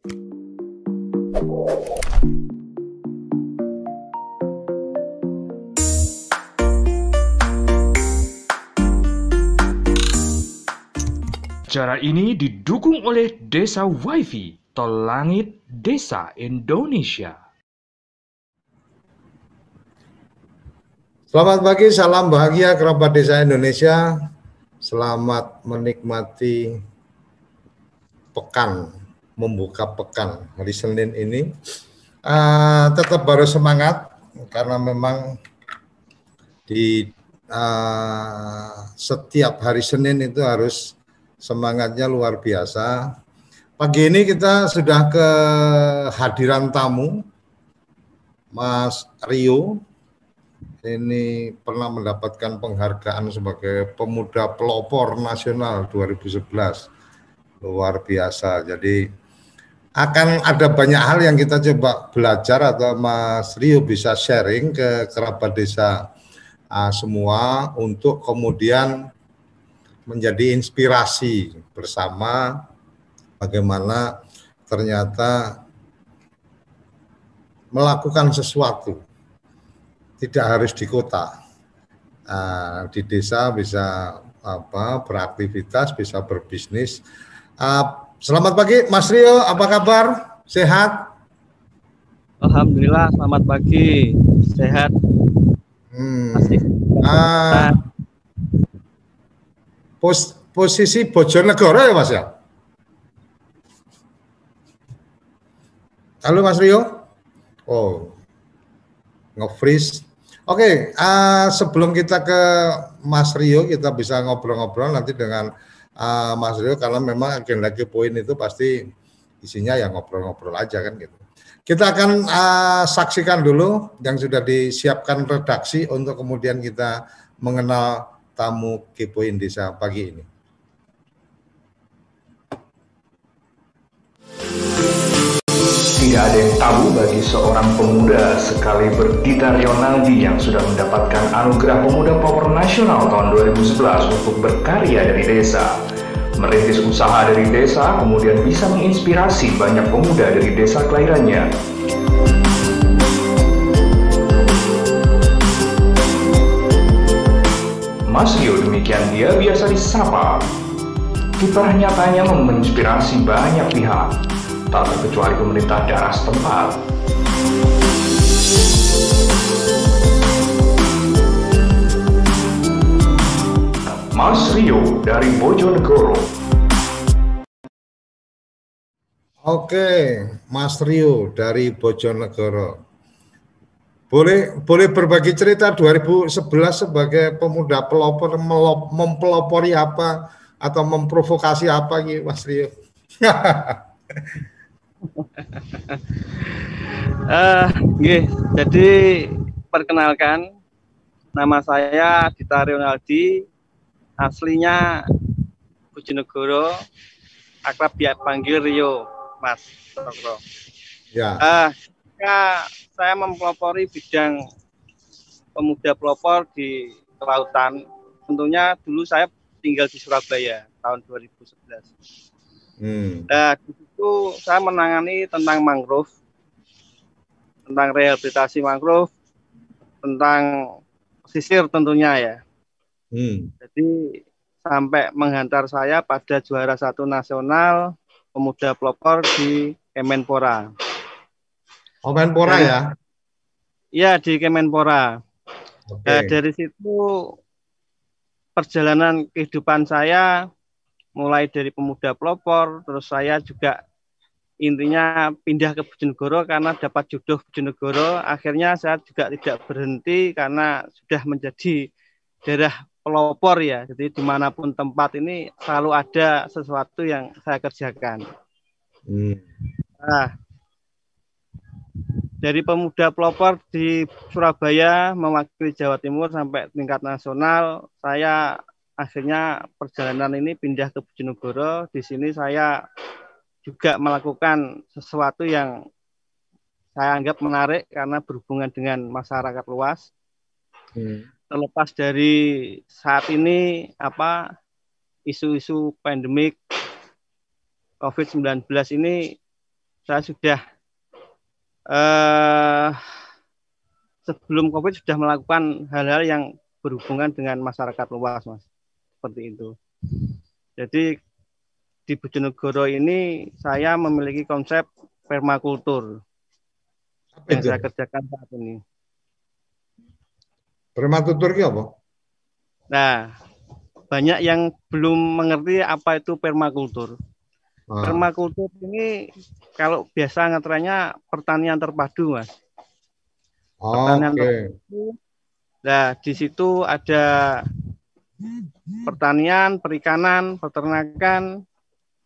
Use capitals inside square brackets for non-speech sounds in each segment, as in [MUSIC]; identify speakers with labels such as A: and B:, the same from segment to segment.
A: Cara ini didukung oleh Desa WiFi, Tol Langit Desa Indonesia.
B: Selamat pagi, salam bahagia kerabat Desa Indonesia. Selamat menikmati pekan, membuka pekan hari Senin ini. Uh, tetap baru semangat karena memang di uh, setiap hari Senin itu harus semangatnya luar biasa. Pagi ini kita sudah kehadiran tamu, Mas Rio. Ini pernah mendapatkan penghargaan sebagai pemuda pelopor nasional 2011. Luar biasa. Jadi akan ada banyak hal yang kita coba belajar atau Mas Rio bisa sharing ke kerabat desa uh, semua untuk kemudian menjadi inspirasi bersama bagaimana ternyata melakukan sesuatu. Tidak harus di kota. Uh, di desa bisa apa beraktivitas bisa berbisnis. Uh, selamat pagi Mas Rio apa kabar sehat
C: Alhamdulillah selamat pagi sehat
B: hmm. Uh, pos, posisi Bojonegoro ya Mas ya? Halo Mas Rio? Oh, nge-freeze. Oke, okay, uh, sebelum kita ke Mas Rio, kita bisa ngobrol-ngobrol nanti dengan uh, Mas Rio karena memang agenda poin itu pasti isinya ya ngobrol-ngobrol aja kan gitu. Kita akan uh, saksikan dulu yang sudah disiapkan redaksi untuk kemudian kita mengenal tamu Kepoin Desa pagi ini.
A: Tidak ada yang tabu bagi seorang pemuda sekali Dita Rionaldi yang sudah mendapatkan anugerah pemuda power nasional tahun 2011 untuk berkarya dari desa. Merintis usaha dari desa kemudian bisa menginspirasi banyak pemuda dari desa kelahirannya. Mas Rio demikian dia biasa disapa. Kiprah nyatanya menginspirasi banyak pihak, tak terkecuali pemerintah daerah setempat. Mas Rio dari Bojonegoro.
B: Oke, Mas Rio dari Bojonegoro. Boleh boleh berbagi cerita 2011 sebagai pemuda pelopor mempelopori apa atau memprovokasi apa gitu Mas Rio? [LAUGHS] [LAUGHS]
C: uh, jadi perkenalkan nama saya Dita Ronaldi aslinya Bojonegoro akrab biak panggil Rio Mas Ya. Uh, saya mempelopori bidang pemuda pelopor di kelautan, tentunya dulu saya tinggal di Surabaya tahun 2011. Hmm. Nah, di situ saya menangani tentang mangrove, tentang rehabilitasi mangrove, tentang pesisir tentunya ya. Hmm. Jadi sampai menghantar saya pada juara satu nasional pemuda pelopor di Kemenpora.
B: Oh, Kemenpora ya?
C: Iya di Kemenpora. Okay. Nah, dari situ perjalanan kehidupan saya mulai dari pemuda pelopor, terus saya juga intinya pindah ke Bojonegoro karena dapat jodoh Bojonegoro. Akhirnya saya juga tidak berhenti karena sudah menjadi daerah pelopor ya. Jadi di mana pun tempat ini selalu ada sesuatu yang saya kerjakan. Hmm. Nah, dari pemuda pelopor di Surabaya mewakili Jawa Timur sampai tingkat nasional, saya akhirnya perjalanan ini pindah ke Bojonegoro. Di sini saya juga melakukan sesuatu yang saya anggap menarik karena berhubungan dengan masyarakat luas. Hmm. Terlepas dari saat ini apa isu-isu pandemik COVID-19 ini saya sudah uh, sebelum COVID sudah melakukan hal-hal yang berhubungan dengan masyarakat luas, Mas. Seperti itu. Jadi di Bojonegoro ini saya memiliki konsep permakultur yang saya kerjakan saat ini.
B: Permakultur itu apa?
C: Nah, banyak yang belum mengerti apa itu permakultur. Ah. Permakultur ini kalau biasa ngetrennya pertanian terpadu, Mas.
B: Oh, pertanian okay. terpadu.
C: Nah, di situ ada pertanian, perikanan, peternakan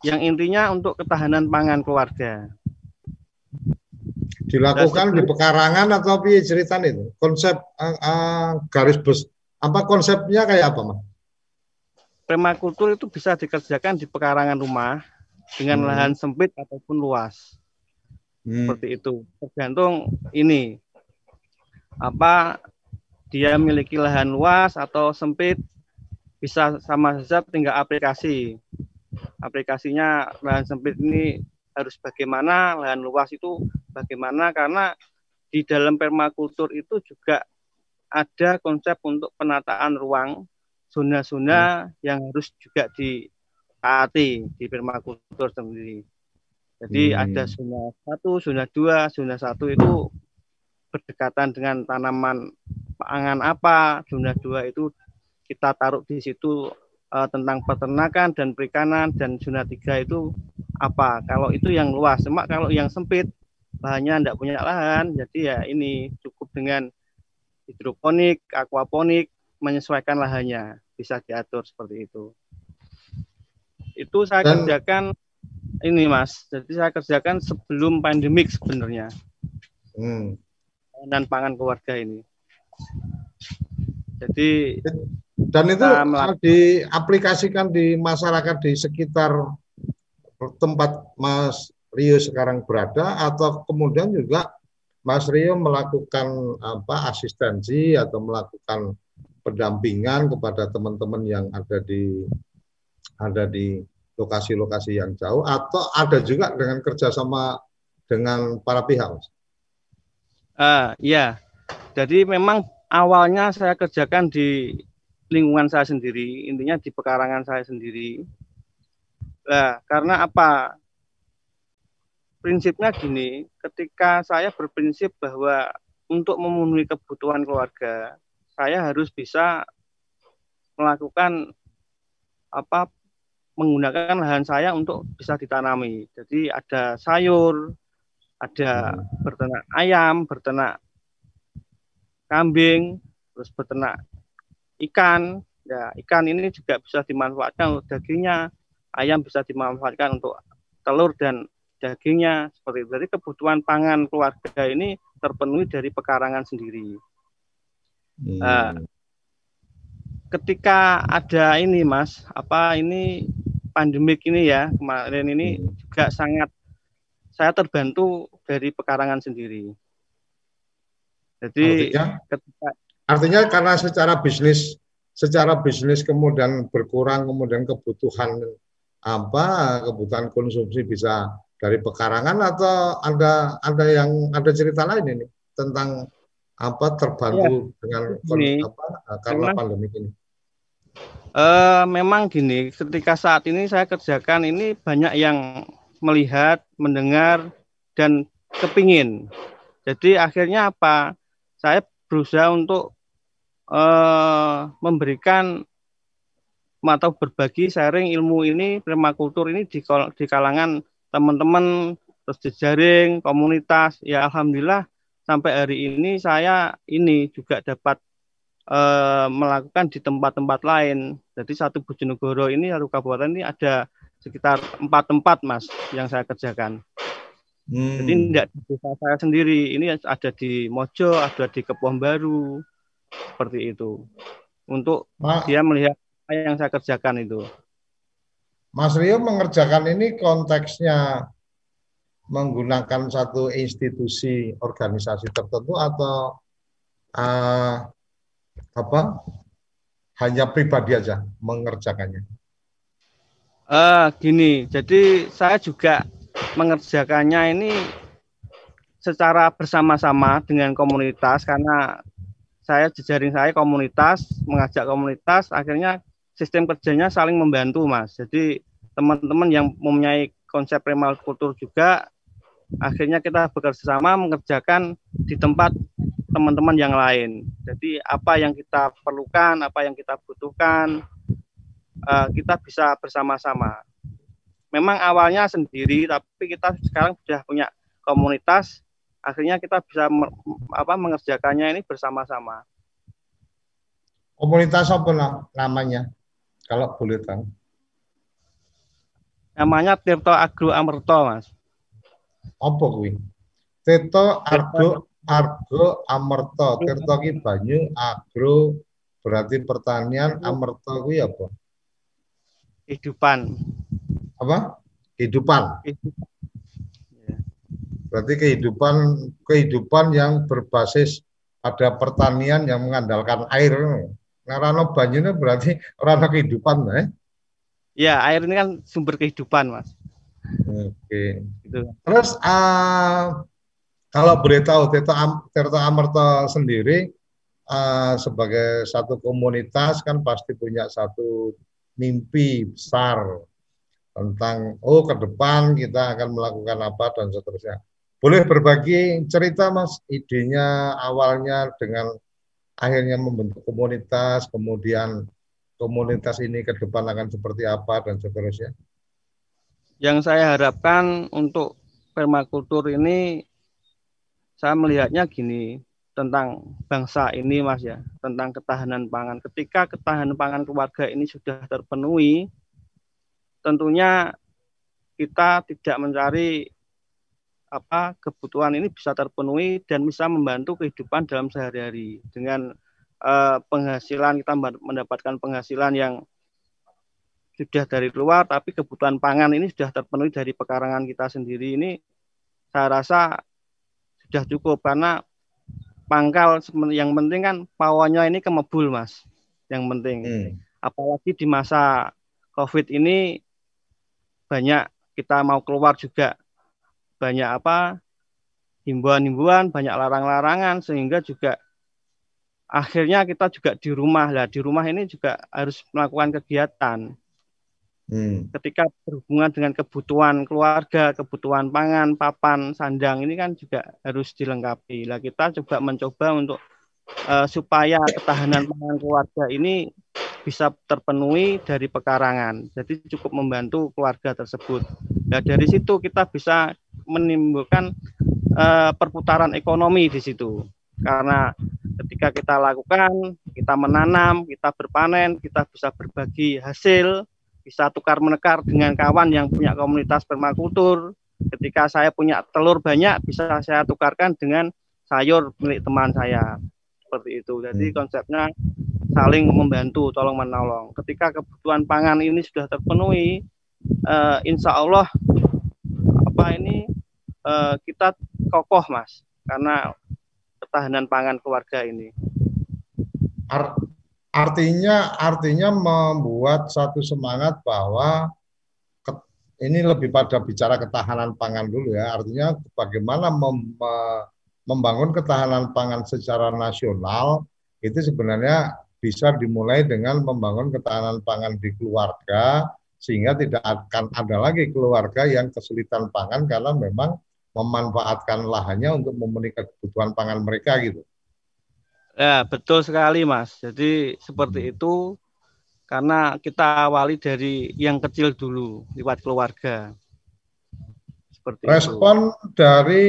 C: yang intinya untuk ketahanan pangan keluarga.
B: Dilakukan di pekarangan atau piye ceritanya itu? Konsep uh, uh, garis bus apa konsepnya kayak apa, Mas?
C: Permakultur itu bisa dikerjakan di pekarangan rumah dengan hmm. lahan sempit ataupun luas. Hmm. Seperti itu. Tergantung ini apa dia memiliki lahan luas atau sempit bisa sama saja tinggal aplikasi. Aplikasinya lahan sempit ini harus bagaimana, lahan luas itu bagaimana karena di dalam permakultur itu juga ada konsep untuk penataan ruang zona-zona hmm. yang harus juga di taati di permakultur sendiri. Jadi hmm. ada zona satu, zona dua, zona satu itu berdekatan dengan tanaman pangan apa, zona dua itu kita taruh di situ uh, tentang peternakan dan perikanan dan zona tiga itu apa. Kalau itu yang luas, cuma kalau yang sempit bahannya tidak punya lahan, jadi ya ini cukup dengan hidroponik, aquaponik menyesuaikan lahannya. Bisa diatur seperti itu. Itu saya Dan, kerjakan ini mas. Jadi saya kerjakan sebelum pandemik sebenarnya. Hmm. dan pangan keluarga ini. Jadi
B: dan itu diaplikasikan di masyarakat di sekitar tempat Mas Rio sekarang berada atau kemudian juga Mas Rio melakukan apa asistensi atau melakukan pendampingan kepada teman-teman yang ada di ada di lokasi-lokasi yang jauh atau ada juga dengan kerjasama dengan para pihak?
C: Uh, iya, jadi memang awalnya saya kerjakan di lingkungan saya sendiri, intinya di pekarangan saya sendiri. Nah, karena apa? Prinsipnya gini, ketika saya berprinsip bahwa untuk memenuhi kebutuhan keluarga, saya harus bisa melakukan apa menggunakan lahan saya untuk bisa ditanami. Jadi ada sayur, ada berternak ayam, berternak kambing, terus berternak ikan. Ya, ikan ini juga bisa dimanfaatkan untuk dagingnya, ayam bisa dimanfaatkan untuk telur dan dagingnya seperti itu. Jadi kebutuhan pangan keluarga ini terpenuhi dari pekarangan sendiri. Hmm. Nah, ketika ada ini, Mas, apa ini pandemik ini ya kemarin ini hmm. juga sangat saya terbantu dari pekarangan sendiri.
B: Jadi artinya, ketika artinya karena secara bisnis secara bisnis kemudian berkurang kemudian kebutuhan apa kebutuhan konsumsi bisa dari pekarangan atau ada ada yang ada cerita lain ini tentang apa terbantu ya, dengan ini, apa karena pandemi ini.
C: Uh, memang gini, ketika saat ini saya kerjakan ini banyak yang melihat, mendengar, dan kepingin. Jadi akhirnya apa? Saya berusaha untuk uh, memberikan atau berbagi sharing ilmu ini, permakultur ini di, di kalangan teman-teman, terus jejaring, komunitas. Ya Alhamdulillah sampai hari ini saya ini juga dapat uh, melakukan di tempat-tempat lain. Jadi satu Bojonegoro ini satu kabupaten ini ada sekitar empat tempat mas yang saya kerjakan. Hmm. Jadi tidak di desa saya sendiri, ini ada di Mojo, ada di Kepuh Baru, seperti itu. Untuk Ma dia melihat apa yang saya kerjakan itu.
B: Mas Rio mengerjakan ini konteksnya menggunakan satu institusi organisasi tertentu atau uh, apa hanya pribadi aja mengerjakannya?
C: Uh, gini, jadi saya juga mengerjakannya ini secara bersama-sama dengan komunitas karena saya jejaring saya komunitas mengajak komunitas akhirnya sistem kerjanya saling membantu mas. Jadi teman-teman yang mempunyai konsep permakultur juga akhirnya kita bekerja sama mengerjakan di tempat teman-teman yang lain. Jadi apa yang kita perlukan apa yang kita butuhkan uh, kita bisa bersama-sama. Memang awalnya sendiri tapi kita sekarang sudah punya komunitas akhirnya kita bisa apa mengerjakannya ini bersama-sama.
B: Komunitas apa namanya? Kalau boleh tahu.
C: Namanya Tirto Agro Amerto, Mas.
B: Apa kuwi? Tirto Agro Argo Amerto. Tirto ki banyu, agro berarti pertanian, Amerto kuwi apa?
C: Kehidupan.
B: Apa? Kehidupan. Kehidupan Berarti kehidupan kehidupan yang berbasis pada pertanian yang mengandalkan air. Nah, rano banyu berarti rano kehidupan, eh?
C: Ya, air ini kan sumber kehidupan, Mas.
B: Oke. Gitu. Terus uh, kalau boleh tahu Tirta, Am, Tirta Amerta sendiri uh, sebagai satu komunitas kan pasti punya satu mimpi besar tentang oh ke depan kita akan melakukan apa dan seterusnya. Boleh berbagi cerita Mas, idenya awalnya dengan akhirnya membentuk komunitas, kemudian komunitas ini ke depan akan seperti apa dan seterusnya?
C: Yang saya harapkan untuk permakultur ini saya melihatnya gini tentang bangsa ini Mas ya, tentang ketahanan pangan. Ketika ketahanan pangan keluarga ini sudah terpenuhi, tentunya kita tidak mencari apa kebutuhan ini bisa terpenuhi dan bisa membantu kehidupan dalam sehari-hari. Dengan uh, penghasilan kita mendapatkan penghasilan yang sudah dari luar tapi kebutuhan pangan ini sudah terpenuhi dari pekarangan kita sendiri ini saya rasa sudah cukup. Karena pangkal yang penting kan pawanya ini kemebul mas yang penting. Hmm. apalagi di masa covid ini banyak kita mau keluar juga banyak apa himbauan-himbauan, banyak larang-larangan sehingga juga akhirnya kita juga di rumah lah. Di rumah ini juga harus melakukan kegiatan. Hmm. Ketika berhubungan dengan kebutuhan keluarga, kebutuhan pangan, papan, sandang ini kan juga harus dilengkapi. Lah kita coba mencoba untuk uh, supaya ketahanan pangan keluarga ini bisa terpenuhi dari pekarangan. Jadi cukup membantu keluarga tersebut. Nah dari situ kita bisa menimbulkan uh, perputaran ekonomi di situ. Karena ketika kita lakukan, kita menanam, kita berpanen, kita bisa berbagi hasil, bisa tukar menekar dengan kawan yang punya komunitas permakultur. Ketika saya punya telur banyak, bisa saya tukarkan dengan sayur milik teman saya. Seperti itu. Jadi hmm. konsepnya saling membantu, tolong menolong. Ketika kebutuhan pangan ini sudah terpenuhi, uh, insya Allah apa ini uh, kita kokoh mas, karena ketahanan pangan keluarga ini.
B: Artinya, artinya membuat satu semangat bahwa ini lebih pada bicara ketahanan pangan dulu ya. Artinya bagaimana mem, membangun ketahanan pangan secara nasional itu sebenarnya bisa dimulai dengan membangun ketahanan pangan di keluarga sehingga tidak akan ada lagi keluarga yang kesulitan pangan karena memang memanfaatkan lahannya untuk memenuhi kebutuhan pangan mereka gitu.
C: Ya, betul sekali Mas. Jadi seperti hmm. itu karena kita awali dari yang kecil dulu lewat keluarga.
B: Seperti respon itu. dari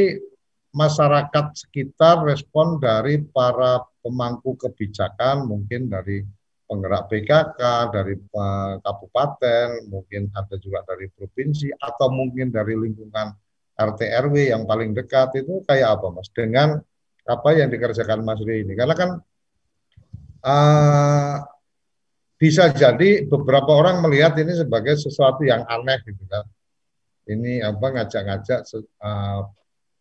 B: masyarakat sekitar, respon dari para pemangku kebijakan mungkin dari penggerak PKK, dari uh, kabupaten, mungkin ada juga dari provinsi atau mungkin dari lingkungan RT RW yang paling dekat itu kayak apa Mas? Dengan apa yang dikerjakan Mas Ri ini? Karena kan uh, bisa jadi beberapa orang melihat ini sebagai sesuatu yang aneh gitu kan. Ini apa ngajak-ngajak uh,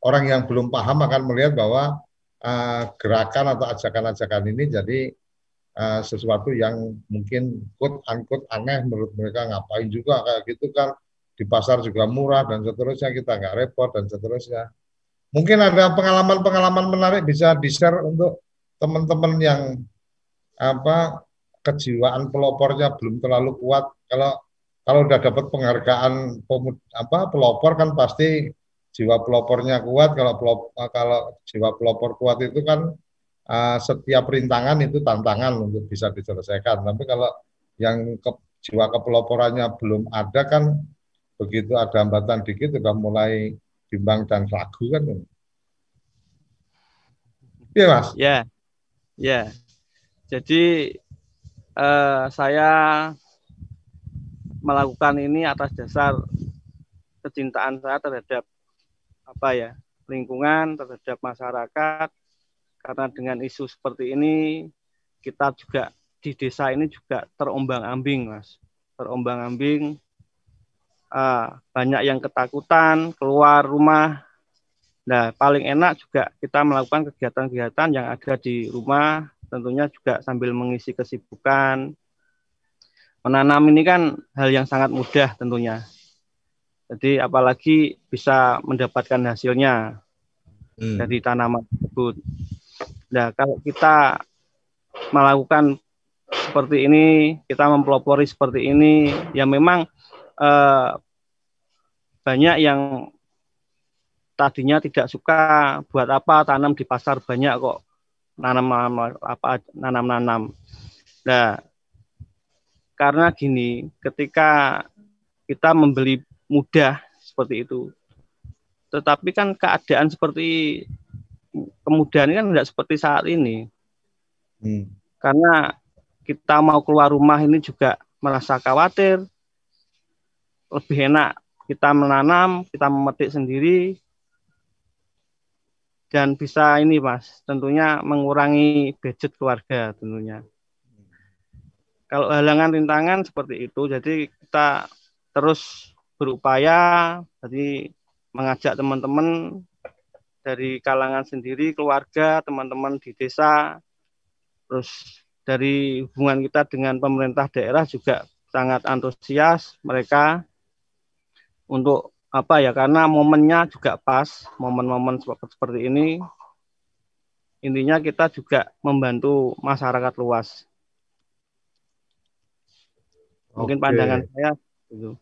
B: orang yang belum paham akan melihat bahwa uh, gerakan atau ajakan-ajakan ini jadi uh, sesuatu yang mungkin quote unquote aneh menurut mereka ngapain juga kayak gitu kan di pasar juga murah dan seterusnya kita nggak repot dan seterusnya. Mungkin ada pengalaman-pengalaman menarik bisa di-share untuk teman-teman yang apa kejiwaan pelopornya belum terlalu kuat. Kalau kalau udah dapat penghargaan apa pelopor kan pasti jiwa pelopornya kuat. Kalau pelop, kalau jiwa pelopor kuat itu kan uh, setiap rintangan itu tantangan untuk bisa diselesaikan. Tapi kalau yang ke, jiwa kepeloporannya belum ada kan begitu ada hambatan dikit sudah mulai bimbang dan ragu kan
C: iya mas? Ya ya. Jadi uh, saya melakukan ini atas dasar kecintaan saya terhadap apa ya lingkungan terhadap masyarakat. Karena dengan isu seperti ini kita juga di desa ini juga terombang-ambing mas. Terombang-ambing uh, banyak yang ketakutan keluar rumah. Nah, paling enak juga kita melakukan kegiatan-kegiatan yang ada di rumah, tentunya juga sambil mengisi kesibukan. Menanam ini kan hal yang sangat mudah tentunya. Jadi apalagi bisa mendapatkan hasilnya hmm. dari tanaman tersebut. Nah, kalau kita melakukan seperti ini, kita mempelopori seperti ini, ya memang eh, banyak yang tadinya tidak suka buat apa tanam di pasar banyak kok nanam apa nanam nanam. Nah, karena gini, ketika kita membeli mudah seperti itu, tetapi kan keadaan seperti kemudahan ini kan tidak seperti saat ini. Hmm. Karena kita mau keluar rumah ini juga merasa khawatir, lebih enak kita menanam, kita memetik sendiri, dan bisa ini mas, tentunya mengurangi budget keluarga tentunya. Kalau halangan rintangan seperti itu, jadi kita terus berupaya, jadi mengajak teman-teman dari kalangan sendiri, keluarga, teman-teman di desa, terus dari hubungan kita dengan pemerintah daerah juga sangat antusias mereka untuk apa ya karena momennya juga pas momen-momen seperti ini intinya kita juga membantu masyarakat luas. Mungkin Oke. pandangan saya itu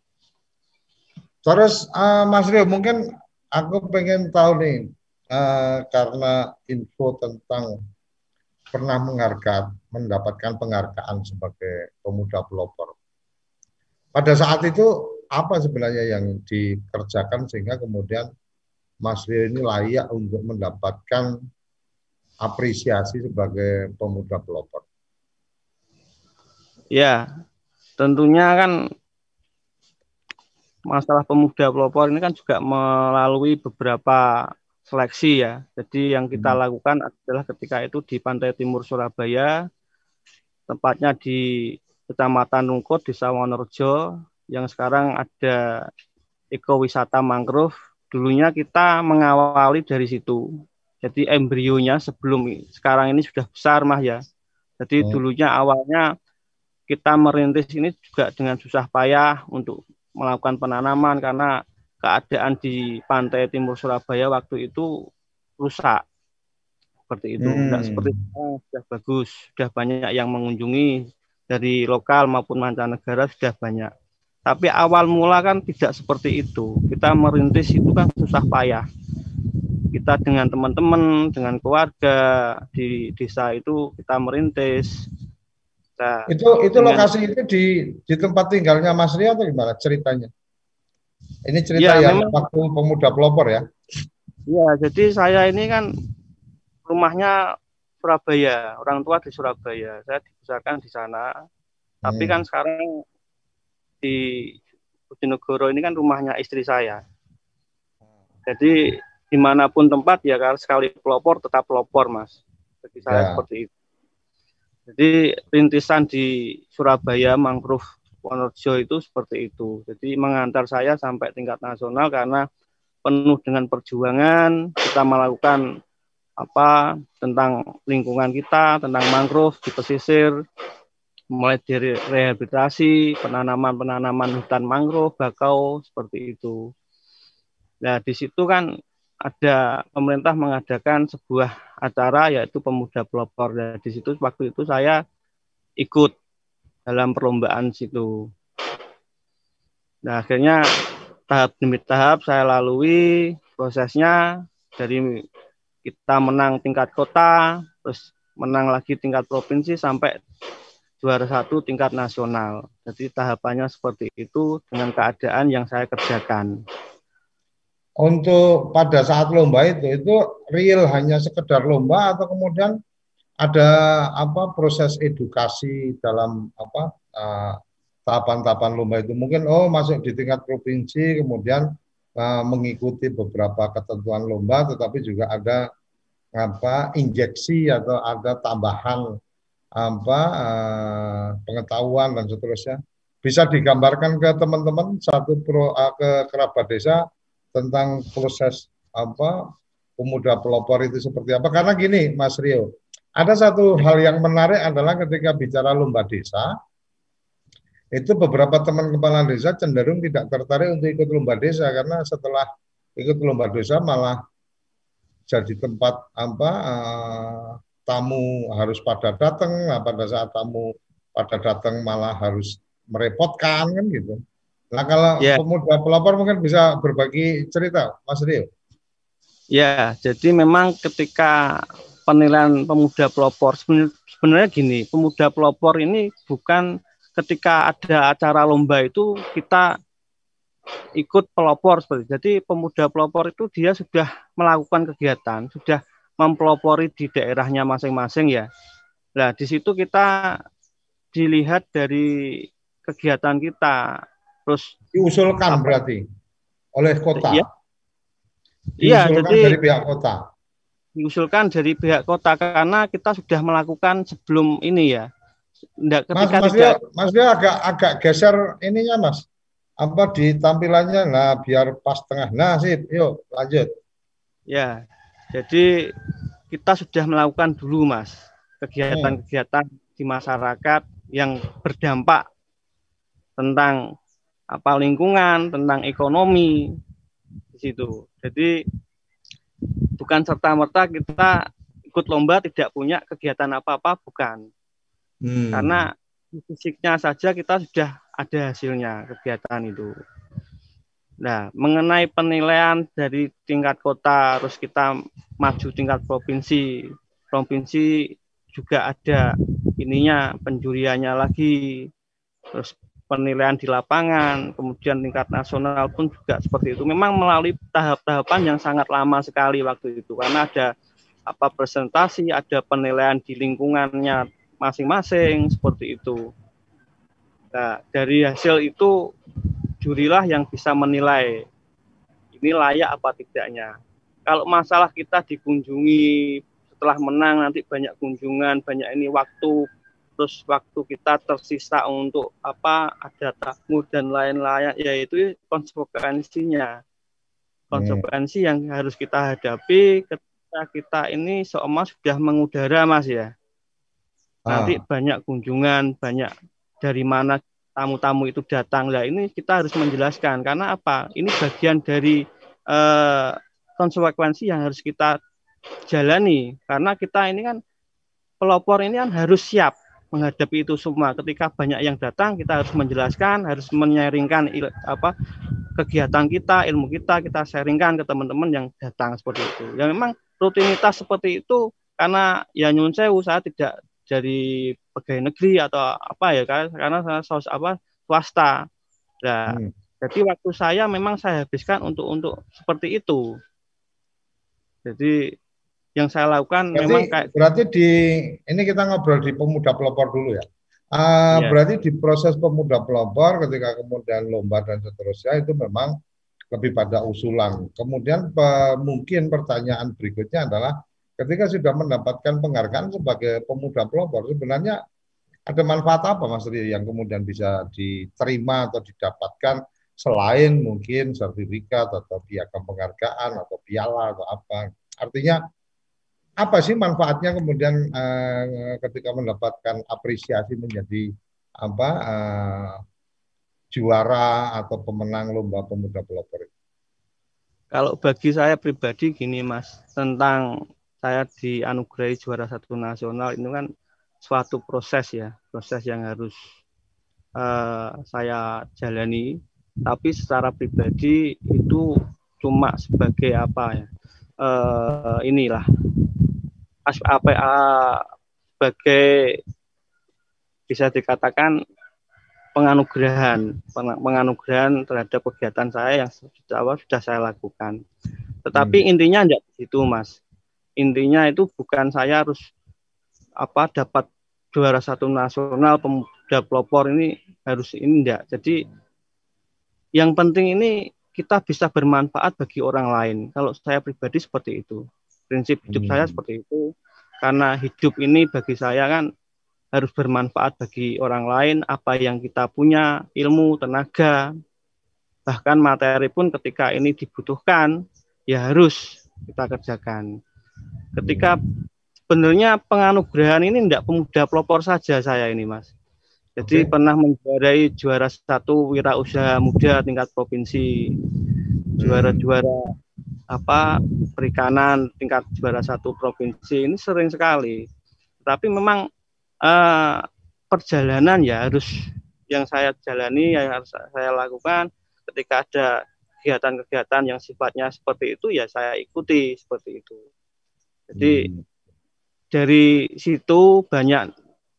B: terus uh, Mas Rio mungkin aku pengen tahu nih uh, karena info tentang pernah menghargai mendapatkan penghargaan sebagai pemuda pelopor. Pada saat itu apa sebenarnya yang dikerjakan sehingga kemudian Mas Rio ini layak untuk mendapatkan apresiasi sebagai pemuda pelopor?
C: Ya, tentunya kan masalah pemuda pelopor ini kan juga melalui beberapa seleksi ya. Jadi yang kita hmm. lakukan adalah ketika itu di pantai timur Surabaya, tempatnya di Kecamatan Rungkut, Desa Wonorejo, yang sekarang ada ekowisata mangrove. Dulunya kita mengawali dari situ. Jadi embrionya sebelum sekarang ini sudah besar mah ya. Jadi hmm. dulunya awalnya kita merintis ini juga dengan susah payah untuk melakukan penanaman karena keadaan di pantai timur Surabaya waktu itu rusak seperti itu hmm. tidak seperti itu sudah bagus sudah banyak yang mengunjungi dari lokal maupun mancanegara sudah banyak tapi awal mula kan tidak seperti itu. Kita merintis itu kan susah payah. Kita dengan teman-teman, dengan keluarga di desa itu kita merintis.
B: Nah, itu itu dengan, lokasi itu di di tempat tinggalnya Mas Ria atau gimana ceritanya? Ini cerita ya, yang memang, waktu pemuda pelopor ya?
C: Iya, jadi saya ini kan rumahnya Surabaya, orang tua di Surabaya. Saya dibesarkan di sana. Tapi hmm. kan sekarang di Bojonegoro ini kan rumahnya istri saya. Jadi di mana pun tempat ya kalau sekali pelopor tetap pelopor mas. Bagi saya ya. seperti itu. Jadi rintisan di Surabaya mangrove Wonorejo itu seperti itu. Jadi mengantar saya sampai tingkat nasional karena penuh dengan perjuangan kita melakukan apa tentang lingkungan kita, tentang mangrove di pesisir, mulai dari rehabilitasi, penanaman-penanaman hutan mangrove, bakau seperti itu. Nah, di situ kan ada pemerintah mengadakan sebuah acara yaitu pemuda pelopor. Dan di situ waktu itu saya ikut dalam perlombaan situ. Nah, akhirnya tahap demi tahap saya lalui prosesnya dari kita menang tingkat kota, terus menang lagi tingkat provinsi sampai juara satu tingkat nasional. Jadi tahapannya seperti itu dengan keadaan yang saya kerjakan.
B: Untuk pada saat lomba itu, itu real hanya sekedar lomba atau kemudian ada apa proses edukasi dalam apa uh, tahapan-tahapan lomba itu mungkin oh masuk di tingkat provinsi kemudian uh, mengikuti beberapa ketentuan lomba tetapi juga ada apa injeksi atau ada tambahan apa uh, pengetahuan dan seterusnya. Bisa digambarkan ke teman-teman satu pro uh, ke kerabat desa tentang proses apa pemuda pelopor itu seperti apa. Karena gini Mas Rio ada satu hal yang menarik adalah ketika bicara lomba desa itu beberapa teman kepala desa cenderung tidak tertarik untuk ikut lomba desa karena setelah ikut lomba desa malah jadi tempat apa uh, tamu harus pada datang nah, pada saat tamu pada datang malah harus merepotkan kan gitu. Nah kalau yeah. pemuda pelopor mungkin bisa berbagi cerita Mas Rio.
C: Ya, jadi memang ketika penilaian pemuda pelopor sebenarnya gini, pemuda pelopor ini bukan ketika ada acara lomba itu kita ikut pelopor seperti jadi pemuda pelopor itu dia sudah melakukan kegiatan sudah mempelopori di daerahnya masing-masing ya. Nah di situ kita dilihat dari kegiatan kita. Terus
B: diusulkan apa? berarti oleh kota?
C: Iya. Iya jadi
B: dari pihak kota?
C: Diusulkan dari pihak kota karena kita sudah melakukan sebelum ini ya.
B: Nggak, ketika mas, mas tidak dia, mas dia agak agak geser ininya mas. Apa di tampilannya? Nah biar pas tengah. Nah sip yuk lanjut.
C: Ya jadi kita sudah melakukan dulu mas kegiatan-kegiatan di masyarakat yang berdampak tentang apa lingkungan tentang ekonomi di situ jadi bukan serta merta kita ikut lomba tidak punya kegiatan apa-apa bukan Hmm. Karena fisiknya saja kita sudah ada hasilnya kegiatan itu. Nah, mengenai penilaian dari tingkat kota, terus kita maju tingkat provinsi, provinsi juga ada ininya penjuriannya lagi, terus penilaian di lapangan, kemudian tingkat nasional pun juga seperti itu. Memang melalui tahap-tahapan yang sangat lama sekali waktu itu, karena ada apa presentasi, ada penilaian di lingkungannya masing-masing seperti itu. Nah, dari hasil itu jurilah yang bisa menilai ini layak apa tidaknya. Kalau masalah kita dikunjungi setelah menang nanti banyak kunjungan, banyak ini waktu terus waktu kita tersisa untuk apa ada tamu dan lain-lain yaitu konsekuensinya konsekuensi yang harus kita hadapi ketika kita ini seolah sudah mengudara mas ya nanti ah. banyak kunjungan, banyak dari mana tamu-tamu itu datang. Lah ini kita harus menjelaskan karena apa? Ini bagian dari eh, konsekuensi yang harus kita jalani karena kita ini kan pelopor ini kan harus siap menghadapi itu semua. Ketika banyak yang datang, kita harus menjelaskan, harus menyaringkan apa kegiatan kita, ilmu kita, kita sharingkan ke teman-teman yang datang seperti itu. Ya memang rutinitas seperti itu karena ya nyun sewu saya tidak dari pegawai negeri atau apa ya kan karena saya sos apa swasta. Nah, hmm. jadi waktu saya memang saya habiskan untuk untuk seperti itu. Jadi yang saya lakukan
B: berarti,
C: memang kayak
B: berarti di ini kita ngobrol di pemuda pelopor dulu ya. Uh, ya. Berarti di proses pemuda pelopor ketika kemudian lomba dan seterusnya itu memang lebih pada usulan. Kemudian pe, mungkin pertanyaan berikutnya adalah ketika sudah mendapatkan penghargaan sebagai pemuda pelopor sebenarnya ada manfaat apa Mas Rio yang kemudian bisa diterima atau didapatkan selain mungkin sertifikat atau piagam penghargaan atau piala atau apa? Artinya apa sih manfaatnya kemudian uh, ketika mendapatkan apresiasi menjadi apa uh, juara atau pemenang lomba pemuda pelopor?
C: Kalau bagi saya pribadi gini Mas, tentang saya dianugerahi juara satu nasional itu kan suatu proses ya, proses yang harus uh, saya jalani. Tapi secara pribadi itu cuma sebagai apa ya? Uh, inilah apa uh, sebagai bisa dikatakan penganugerahan penganugerahan terhadap kegiatan saya yang sudah awal sudah saya lakukan. Tetapi hmm. intinya tidak itu mas. Intinya itu bukan saya harus apa dapat juara satu nasional pemuda pelopor ini harus ini enggak. Jadi yang penting ini kita bisa bermanfaat bagi orang lain. Kalau saya pribadi seperti itu. Prinsip hidup hmm. saya seperti itu. Karena hidup ini bagi saya kan harus bermanfaat bagi orang lain apa yang kita punya ilmu tenaga bahkan materi pun ketika ini dibutuhkan ya harus kita kerjakan ketika sebenarnya penganugerahan ini tidak pemuda pelopor saja saya ini mas jadi okay. pernah menjuarai juara satu wirausaha muda tingkat provinsi juara-juara apa perikanan tingkat juara satu provinsi ini sering sekali tapi memang uh, perjalanan ya harus yang saya jalani yang harus saya lakukan ketika ada kegiatan-kegiatan yang sifatnya seperti itu ya saya ikuti seperti itu. Jadi hmm. dari situ banyak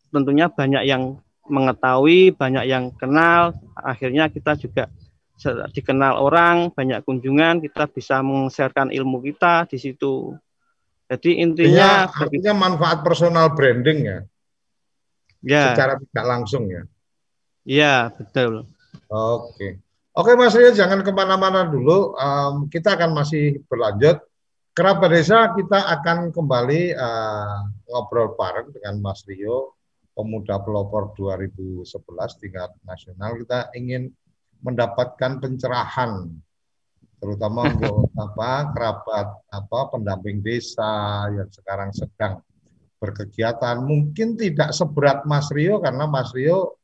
C: tentunya banyak yang mengetahui, banyak yang kenal, akhirnya kita juga dikenal orang, banyak kunjungan, kita bisa meng-sharekan ilmu kita di situ. Jadi intinya
B: artinya, artinya manfaat personal branding ya ya. secara tidak langsung ya.
C: Iya betul.
B: Oke, oke Mas Rio jangan ke mana-mana dulu. Um, kita akan masih berlanjut. Kerabat Desa kita akan kembali uh, ngobrol bareng dengan Mas Rio, pemuda pelopor 2011 tingkat nasional. Kita ingin mendapatkan pencerahan terutama untuk [LAUGHS] apa kerabat apa pendamping desa yang sekarang sedang berkegiatan. Mungkin tidak seberat Mas Rio karena Mas Rio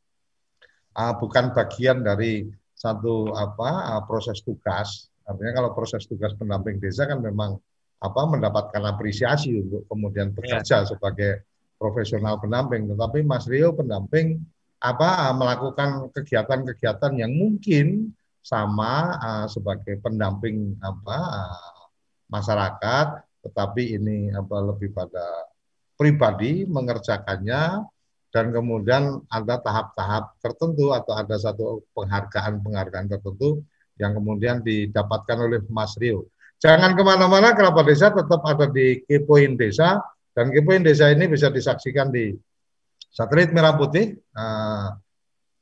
B: uh, bukan bagian dari satu apa uh, proses tugas. Artinya kalau proses tugas pendamping desa kan memang apa mendapatkan apresiasi untuk kemudian bekerja ya. sebagai profesional pendamping. Tetapi Mas Rio pendamping apa melakukan kegiatan-kegiatan yang mungkin sama uh, sebagai pendamping apa uh, masyarakat, tetapi ini apa lebih pada pribadi mengerjakannya dan kemudian ada tahap-tahap tertentu atau ada satu penghargaan-penghargaan tertentu yang kemudian didapatkan oleh Mas Rio. Jangan ke mana-mana, kerabat desa tetap ada di Kepoin Desa dan Kepoin Desa ini bisa disaksikan di satelit merah putih uh,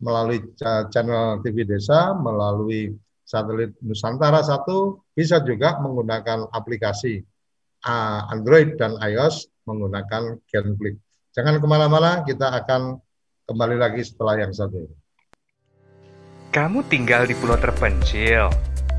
B: melalui channel TV Desa, melalui satelit Nusantara satu, bisa juga menggunakan aplikasi uh, Android dan iOS menggunakan Genflix. Jangan ke mana-mana, kita akan kembali lagi setelah yang satu ini.
A: Kamu tinggal di pulau terpencil,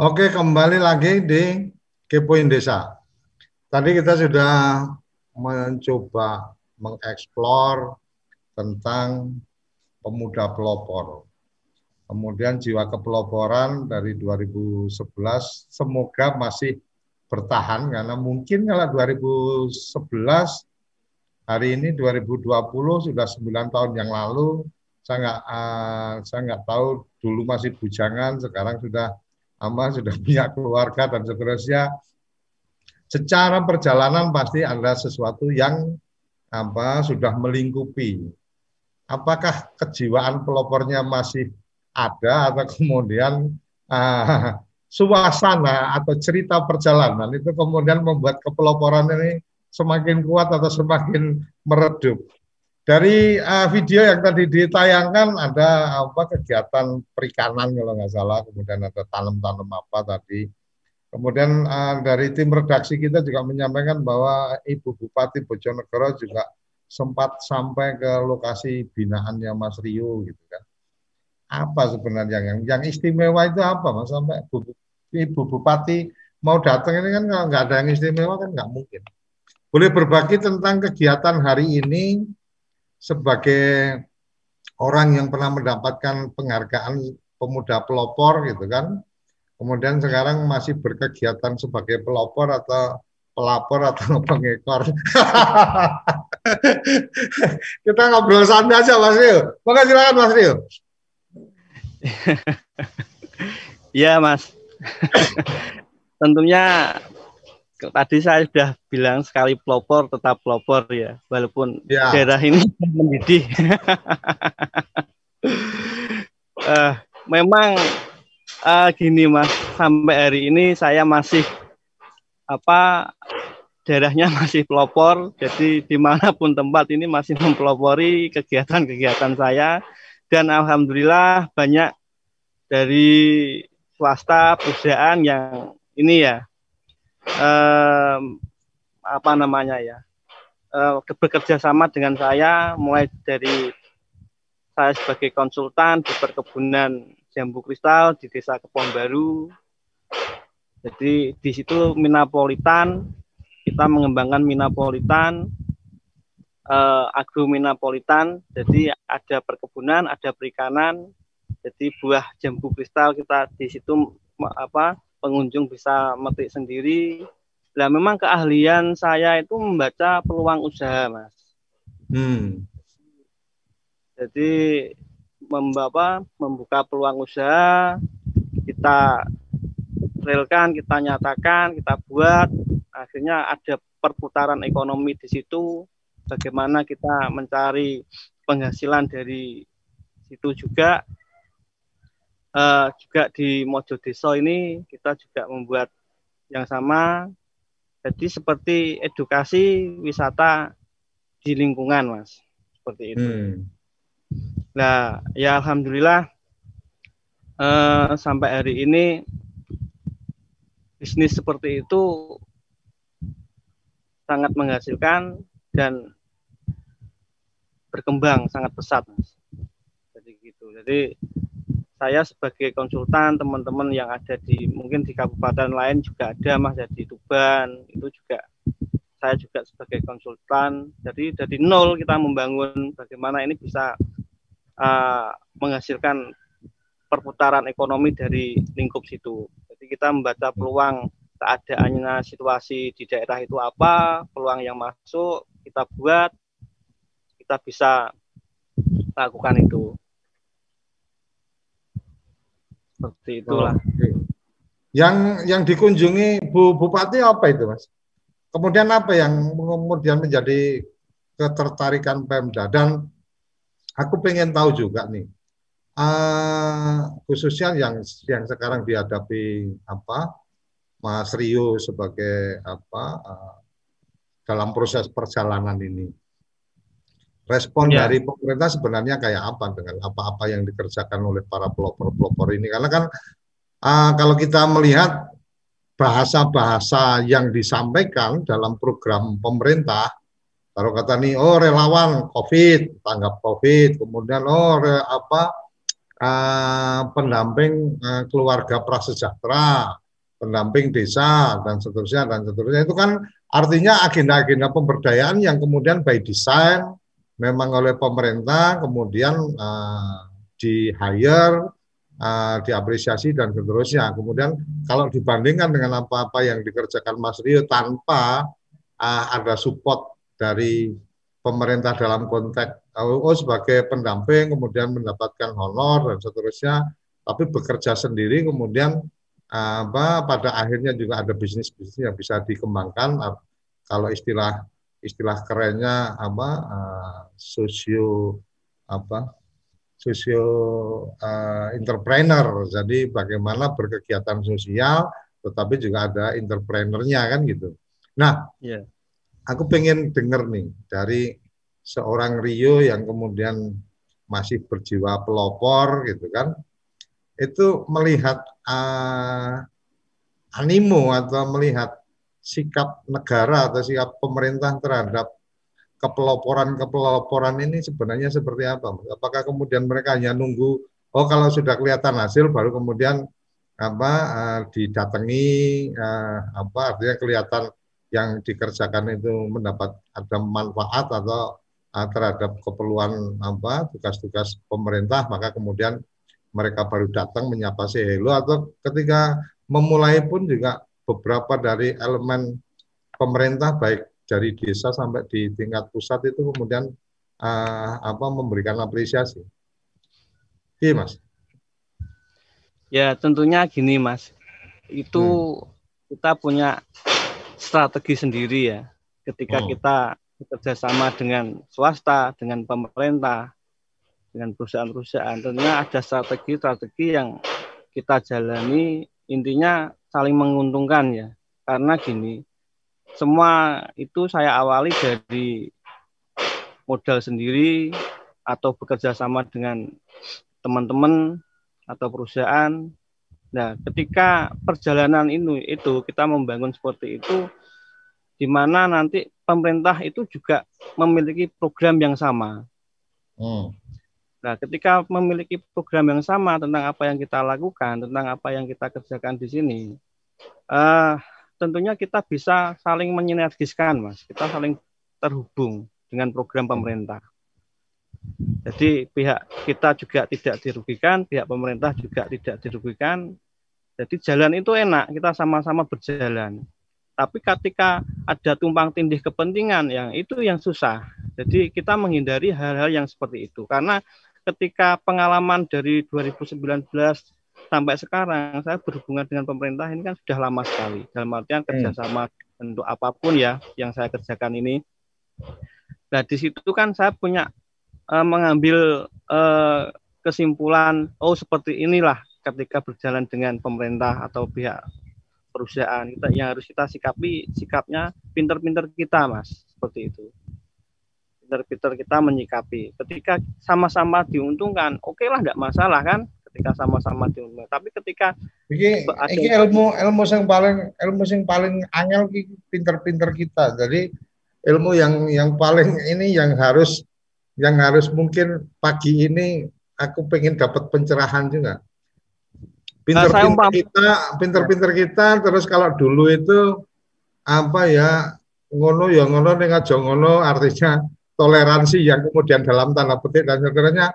B: Oke, kembali lagi di Kepoin Desa. Tadi kita sudah mencoba mengeksplor tentang pemuda pelopor. Kemudian jiwa kepeloporan dari 2011 semoga masih bertahan karena mungkin kalau 2011 hari ini 2020 sudah 9 tahun yang lalu saya nggak uh, saya nggak tahu dulu masih bujangan sekarang sudah ama sudah [LAUGHS] punya keluarga dan seterusnya secara perjalanan pasti ada sesuatu yang apa sudah melingkupi apakah kejiwaan pelopornya masih ada atau kemudian uh, [LAUGHS] suasana atau cerita perjalanan itu kemudian membuat kepeloporan ini semakin kuat atau semakin meredup. Dari uh, video yang tadi ditayangkan ada apa kegiatan perikanan kalau nggak salah, kemudian ada tanam-tanam apa tadi. Kemudian uh, dari tim redaksi kita juga menyampaikan bahwa Ibu Bupati Bojonegoro juga sempat sampai ke lokasi binaannya Mas Rio gitu kan. Apa sebenarnya yang yang istimewa itu apa Mas sampai Bu, Ibu Bupati mau datang ini kan nggak ada yang istimewa kan nggak mungkin boleh berbagi tentang kegiatan hari ini sebagai orang yang pernah mendapatkan penghargaan pemuda pelopor gitu kan. Kemudian sekarang masih berkegiatan sebagai pelopor atau pelapor atau [LAUGHS] pengekor. [LAUGHS] Kita ngobrol santai aja Mas Rio. Maka silakan Mas Rio. [LAUGHS]
C: Iya Mas. Tentunya tadi saya sudah bilang sekali pelopor tetap pelopor ya, walaupun ya. daerah ini [LAUGHS] mendidih. uh, [LAUGHS] memang uh, gini mas, sampai hari ini saya masih apa daerahnya [LAUGHS] masih pelopor, jadi di mana pun tempat ini masih mempelopori kegiatan-kegiatan saya dan alhamdulillah banyak dari swasta perusahaan yang ini ya eh, apa namanya ya eh, bekerja sama dengan saya mulai dari saya sebagai konsultan di perkebunan jambu kristal di desa Kepong Baru. Jadi di situ minapolitan kita mengembangkan minapolitan eh, agrominapolitan. Jadi ada perkebunan, ada perikanan. Jadi buah jambu kristal kita di situ apa pengunjung bisa metik sendiri. Nah, memang keahlian saya itu membaca peluang usaha, Mas. Hmm. Jadi membawa membuka peluang usaha, kita realkan, kita nyatakan, kita buat, akhirnya ada perputaran ekonomi di situ. Bagaimana kita mencari penghasilan dari situ juga uh, juga di Mojo Deso ini kita juga membuat yang sama. Jadi seperti edukasi wisata di lingkungan, Mas. Seperti itu. Hmm. Nah, ya alhamdulillah uh, sampai hari ini bisnis seperti itu sangat menghasilkan dan berkembang sangat pesat, Mas. Jadi gitu. Jadi saya sebagai konsultan teman-teman yang ada di mungkin di kabupaten lain juga ada mas jadi Tuban. Itu juga saya juga sebagai konsultan. Jadi dari nol kita membangun bagaimana ini bisa uh, menghasilkan perputaran ekonomi dari lingkup situ. Jadi kita membaca peluang keadaannya situasi di daerah itu apa peluang yang masuk kita buat kita bisa lakukan itu
B: Seperti itulah. Oh, Yang yang dikunjungi Bu Bupati apa itu, Mas? Kemudian apa yang kemudian menjadi ketertarikan Pemda dan aku pengen tahu juga nih uh, khususnya yang yang sekarang dihadapi apa Mas Rio sebagai apa uh, dalam proses perjalanan ini respon ya. dari pemerintah sebenarnya kayak apa dengan apa-apa yang dikerjakan oleh para pelopor-pelopor ini? Karena kan uh, kalau kita melihat bahasa-bahasa yang disampaikan dalam program pemerintah kalau kata nih oh relawan covid tanggap covid. Kemudian oh re, apa uh, pendamping uh, keluarga prasejahtera pendamping desa dan seterusnya dan seterusnya. Itu kan artinya agenda-agenda pemberdayaan yang kemudian by design memang oleh pemerintah kemudian uh, di hire uh, diapresiasi dan seterusnya. Kemudian kalau dibandingkan dengan apa-apa yang dikerjakan Mas Rio tanpa uh, ada support dari pemerintah dalam konteks oh, sebagai pendamping kemudian mendapatkan honor dan seterusnya tapi bekerja sendiri kemudian apa pada akhirnya juga ada bisnis bisnis yang bisa dikembangkan. Kalau istilah istilah kerennya apa uh, sosio apa sosio uh, entrepreneur. Jadi bagaimana berkegiatan sosial tetapi juga ada entrepreneurnya kan gitu. Nah yeah. aku pengen dengar nih dari seorang Rio yang kemudian masih berjiwa pelopor gitu kan. Itu melihat uh, animo atau melihat sikap negara atau sikap pemerintah terhadap kepeloporan-kepeloporan ini sebenarnya seperti apa? Apakah kemudian mereka hanya nunggu oh kalau sudah kelihatan hasil baru kemudian apa uh, didatangi uh, apa artinya kelihatan yang dikerjakan itu mendapat ada manfaat atau uh, terhadap keperluan apa tugas-tugas pemerintah maka kemudian mereka baru datang menyapa si hello atau ketika memulai pun juga beberapa dari elemen pemerintah baik dari desa sampai di tingkat pusat itu kemudian uh, apa memberikan apresiasi. Iya, Mas.
C: Ya, tentunya gini, Mas. Itu hmm. kita punya strategi sendiri ya. Ketika hmm. kita bekerja sama dengan swasta, dengan pemerintah, dengan perusahaan-perusahaan. Tentunya ada strategi-strategi yang kita jalani intinya saling menguntungkan ya. Karena gini, semua itu saya awali dari modal sendiri atau bekerja sama dengan teman-teman atau perusahaan. Nah, ketika perjalanan ini itu kita membangun seperti itu di mana nanti pemerintah itu juga memiliki program yang sama. Hmm. Nah, ketika memiliki program yang sama tentang apa yang kita lakukan, tentang apa yang kita kerjakan di sini, uh, tentunya kita bisa saling menyinergiskan, Mas. Kita saling terhubung dengan program pemerintah. Jadi pihak kita juga tidak dirugikan, pihak pemerintah juga tidak dirugikan. Jadi jalan itu enak, kita sama-sama berjalan. Tapi ketika ada tumpang tindih kepentingan yang itu yang susah. Jadi kita menghindari hal-hal yang seperti itu karena ketika pengalaman dari 2019 sampai sekarang saya berhubungan dengan pemerintah ini kan sudah lama sekali dalam artian hmm. kerjasama hmm. untuk apa pun ya yang saya kerjakan ini. Nah di situ kan saya punya uh, mengambil uh, kesimpulan oh seperti inilah ketika berjalan dengan pemerintah atau pihak perusahaan kita yang harus kita sikapi sikapnya pinter-pinter kita mas seperti itu pinter-pinter kita menyikapi. Ketika sama-sama diuntungkan, oke okay lah nggak masalah kan? Ketika sama-sama diuntungkan. Tapi ketika
B: ini, ini ilmu ilmu yang paling ilmu yang paling angel pinter-pinter kita. Jadi ilmu yang yang paling ini yang harus yang harus mungkin pagi ini aku pengen dapat pencerahan juga. Pinter-pinter nah, kita, pinter-pinter kita. Terus kalau dulu itu apa ya ngono ya ngono dengan aja ngono artinya toleransi yang kemudian dalam tanda petik dan seterusnya.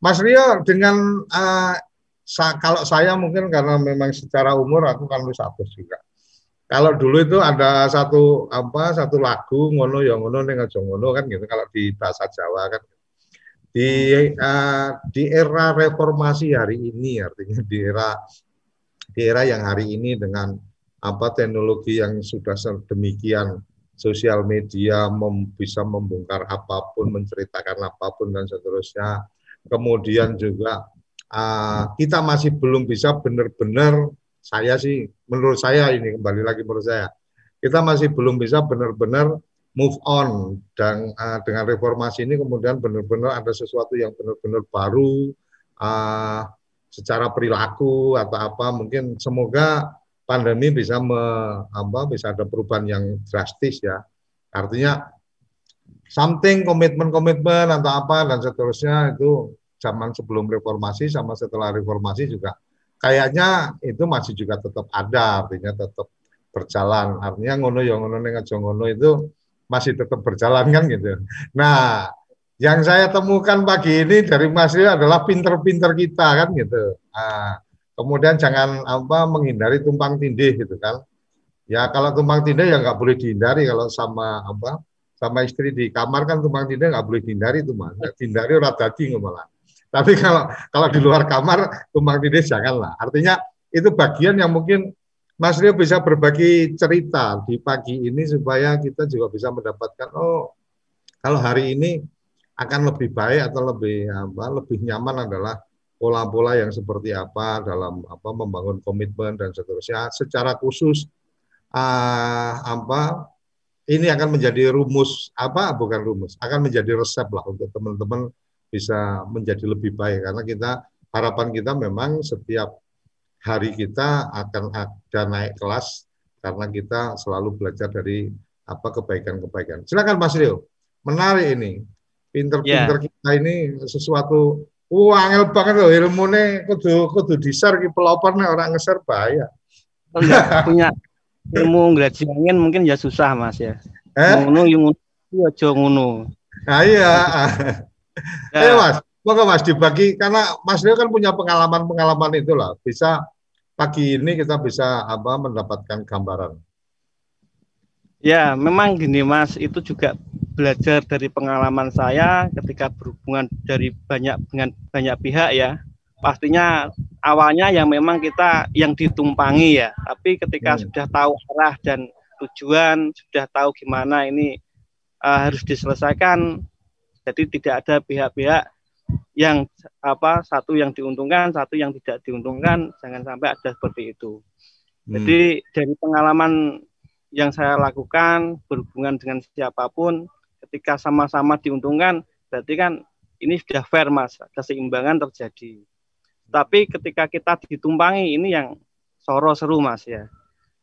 B: Mas Rio dengan uh, sa kalau saya mungkin karena memang secara umur aku kan lu satu juga. Kalau dulu itu ada satu apa satu lagu ngono ya ngono ning aja kan gitu kalau di bahasa Jawa kan. Di uh, di era reformasi hari ini artinya di era di era yang hari ini dengan apa teknologi yang sudah sedemikian sosial media mem, bisa membongkar apa pun, menceritakan apa pun dan seterusnya. Kemudian juga uh, kita masih belum bisa benar-benar saya sih menurut saya ini kembali lagi menurut saya kita masih belum bisa benar-benar move on dan uh, dengan reformasi ini kemudian benar-benar ada sesuatu yang benar-benar baru uh, secara perilaku atau apa mungkin semoga pandemi bisa me, apa bisa ada perubahan yang drastis ya. Artinya something komitmen-komitmen atau apa dan seterusnya itu zaman sebelum reformasi sama setelah reformasi juga kayaknya itu masih juga tetap ada artinya tetap berjalan artinya ngono yang ngono ning aja ngono itu masih tetap berjalan kan gitu. Nah, yang saya temukan pagi ini dari Mas adalah pinter-pinter kita kan gitu. Nah, Kemudian jangan apa menghindari tumpang tindih gitu kan. Ya kalau tumpang tindih ya nggak boleh dihindari kalau sama apa sama istri di kamar kan tumpang tindih nggak boleh dihindari itu mas. Dihindari orang daging malah. Tapi kalau kalau di luar kamar tumpang tindih janganlah. Artinya itu bagian yang mungkin Mas Rio bisa berbagi cerita di pagi ini supaya kita juga bisa mendapatkan oh kalau hari ini akan lebih baik atau lebih apa lebih nyaman adalah pola-pola yang seperti apa dalam apa membangun komitmen dan seterusnya secara khusus uh, apa ini akan menjadi rumus apa bukan rumus akan menjadi resep lah untuk teman-teman bisa menjadi lebih baik karena kita harapan kita memang setiap hari kita akan ada naik kelas karena kita selalu belajar dari apa kebaikan-kebaikan. Silakan Mas Rio. Menarik ini. Pinter-pinter yeah. kita ini sesuatu Wah, angel banget loh ilmune kudu kudu disar ki pelopornya orang ngeser bahaya.
C: Enggak punya ilmu graduangin mungkin ya susah Mas ya. Eh? Ngono yang ngono aja ngono.
B: Nah, iya. Ya. [LAUGHS] Ayo Mas, Moga Mas dibagi karena Mas Rio kan punya pengalaman-pengalaman itulah. Bisa pagi ini kita bisa apa mendapatkan gambaran.
C: Ya, memang gini Mas, itu juga belajar dari pengalaman saya ketika berhubungan dari banyak dengan banyak pihak ya. Pastinya awalnya yang memang kita yang ditumpangi ya, tapi ketika hmm. sudah tahu arah dan tujuan, sudah tahu gimana ini uh, harus diselesaikan, jadi tidak ada pihak-pihak yang apa satu yang diuntungkan, satu yang tidak diuntungkan, jangan sampai ada seperti itu. Hmm. Jadi dari pengalaman yang saya lakukan berhubungan dengan siapa pun, ketika sama-sama diuntungkan, berarti kan ini sudah fair mas, keseimbangan terjadi. Tapi ketika kita ditumpangi ini yang soro seru mas ya.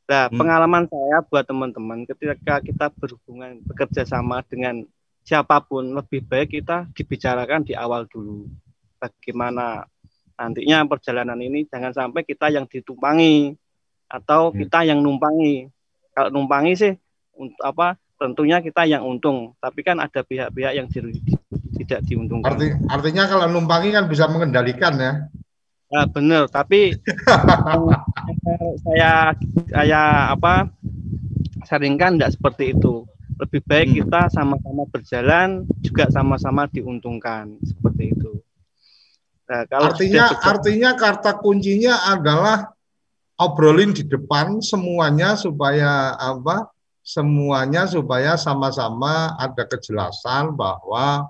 C: Nah hmm. pengalaman saya buat teman-teman ketika kita berhubungan bekerja sama dengan siapa pun lebih baik kita dibicarakan di awal dulu bagaimana nantinya perjalanan ini jangan sampai kita yang ditumpangi atau hmm. kita yang numpangi kalau numpangi sih untuk apa tentunya kita yang untung. Tapi kan ada pihak-pihak yang di, tidak diuntungkan.
B: Arti, artinya kalau numpangi kan bisa mengendalikan ya?
C: Nah, benar, tapi [LAUGHS] saya saya apa seringkan tidak seperti itu. Lebih baik hmm. kita sama-sama berjalan juga sama-sama diuntungkan. Seperti itu.
B: Nah, kalau artinya artinya kata kuncinya adalah obrolin di depan semuanya supaya apa? Semuanya supaya sama-sama ada kejelasan bahwa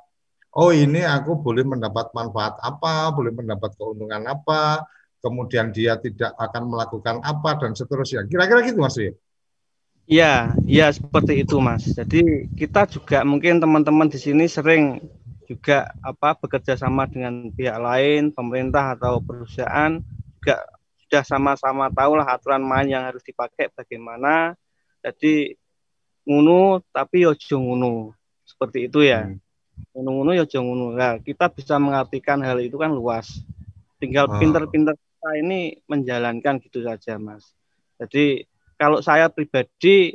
B: oh ini aku boleh mendapat manfaat apa, boleh mendapat keuntungan apa, kemudian dia tidak akan melakukan apa dan seterusnya. Kira-kira gitu Mas
C: Iya, iya seperti itu Mas. Jadi kita juga mungkin teman-teman di sini sering juga apa bekerja sama dengan pihak lain, pemerintah atau perusahaan juga sudah sama-sama tahu lah aturan main yang harus dipakai bagaimana. Jadi ngunu tapi ojo ngunu. Seperti itu ya. Hmm. Ngunu ngunu ya ojo ngunu. Nah, kita bisa mengartikan hal itu kan luas. Tinggal pinter-pinter kita ini menjalankan gitu saja, Mas. Jadi kalau saya pribadi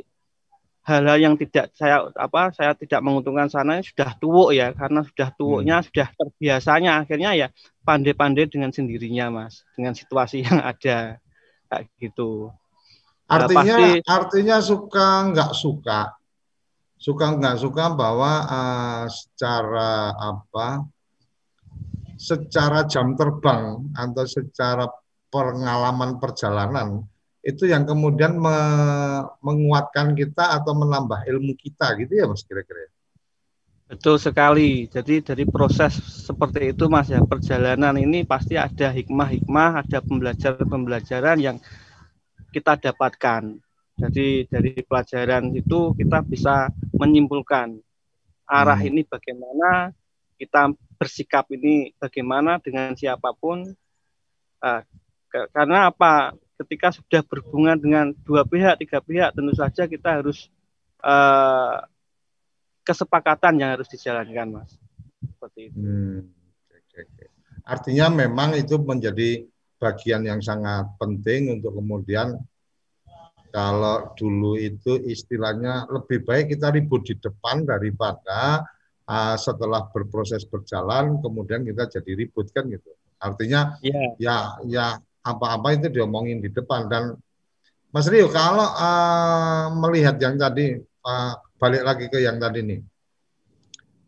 C: hal-hal yang tidak saya apa saya tidak menguntungkan sana sudah tuwuk ya karena sudah tuwuknya hmm. sudah terbiasanya akhirnya ya pandai-pandai dengan sendirinya mas. Dengan situasi yang ada. Kayak gitu.
B: Nah, artinya nah, pasti, artinya suka nggak suka? Suka nggak suka bahwa uh, secara apa? Secara jam terbang atau secara pengalaman perjalanan itu yang kemudian me menguatkan kita atau menambah ilmu kita gitu ya Mas kira-kira.
C: Betul sekali. Jadi dari proses seperti itu Mas ya perjalanan ini pasti ada hikmah-hikmah, ada pembelajaran-pembelajaran yang kita dapatkan. Jadi dari pelajaran itu kita bisa menyimpulkan arah hmm. ini bagaimana, kita bersikap ini bagaimana dengan siapa pun. Uh, karena apa? ketika sudah berhubungan dengan dua pihak, tiga pihak, tentu saja kita harus uh, kesepakatan yang harus dijalankan, Mas. Seperti itu. Hmm.
B: Artinya memang itu menjadi bagian yang sangat penting untuk kemudian kalau dulu itu istilahnya lebih baik kita ribut di depan daripada uh, setelah berproses berjalan kemudian kita jadi ribut kan gitu. Artinya yeah. ya ya apa-apa itu diomongin di depan dan Mas Rio kalau uh, melihat yang tadi uh, balik lagi ke yang tadi nih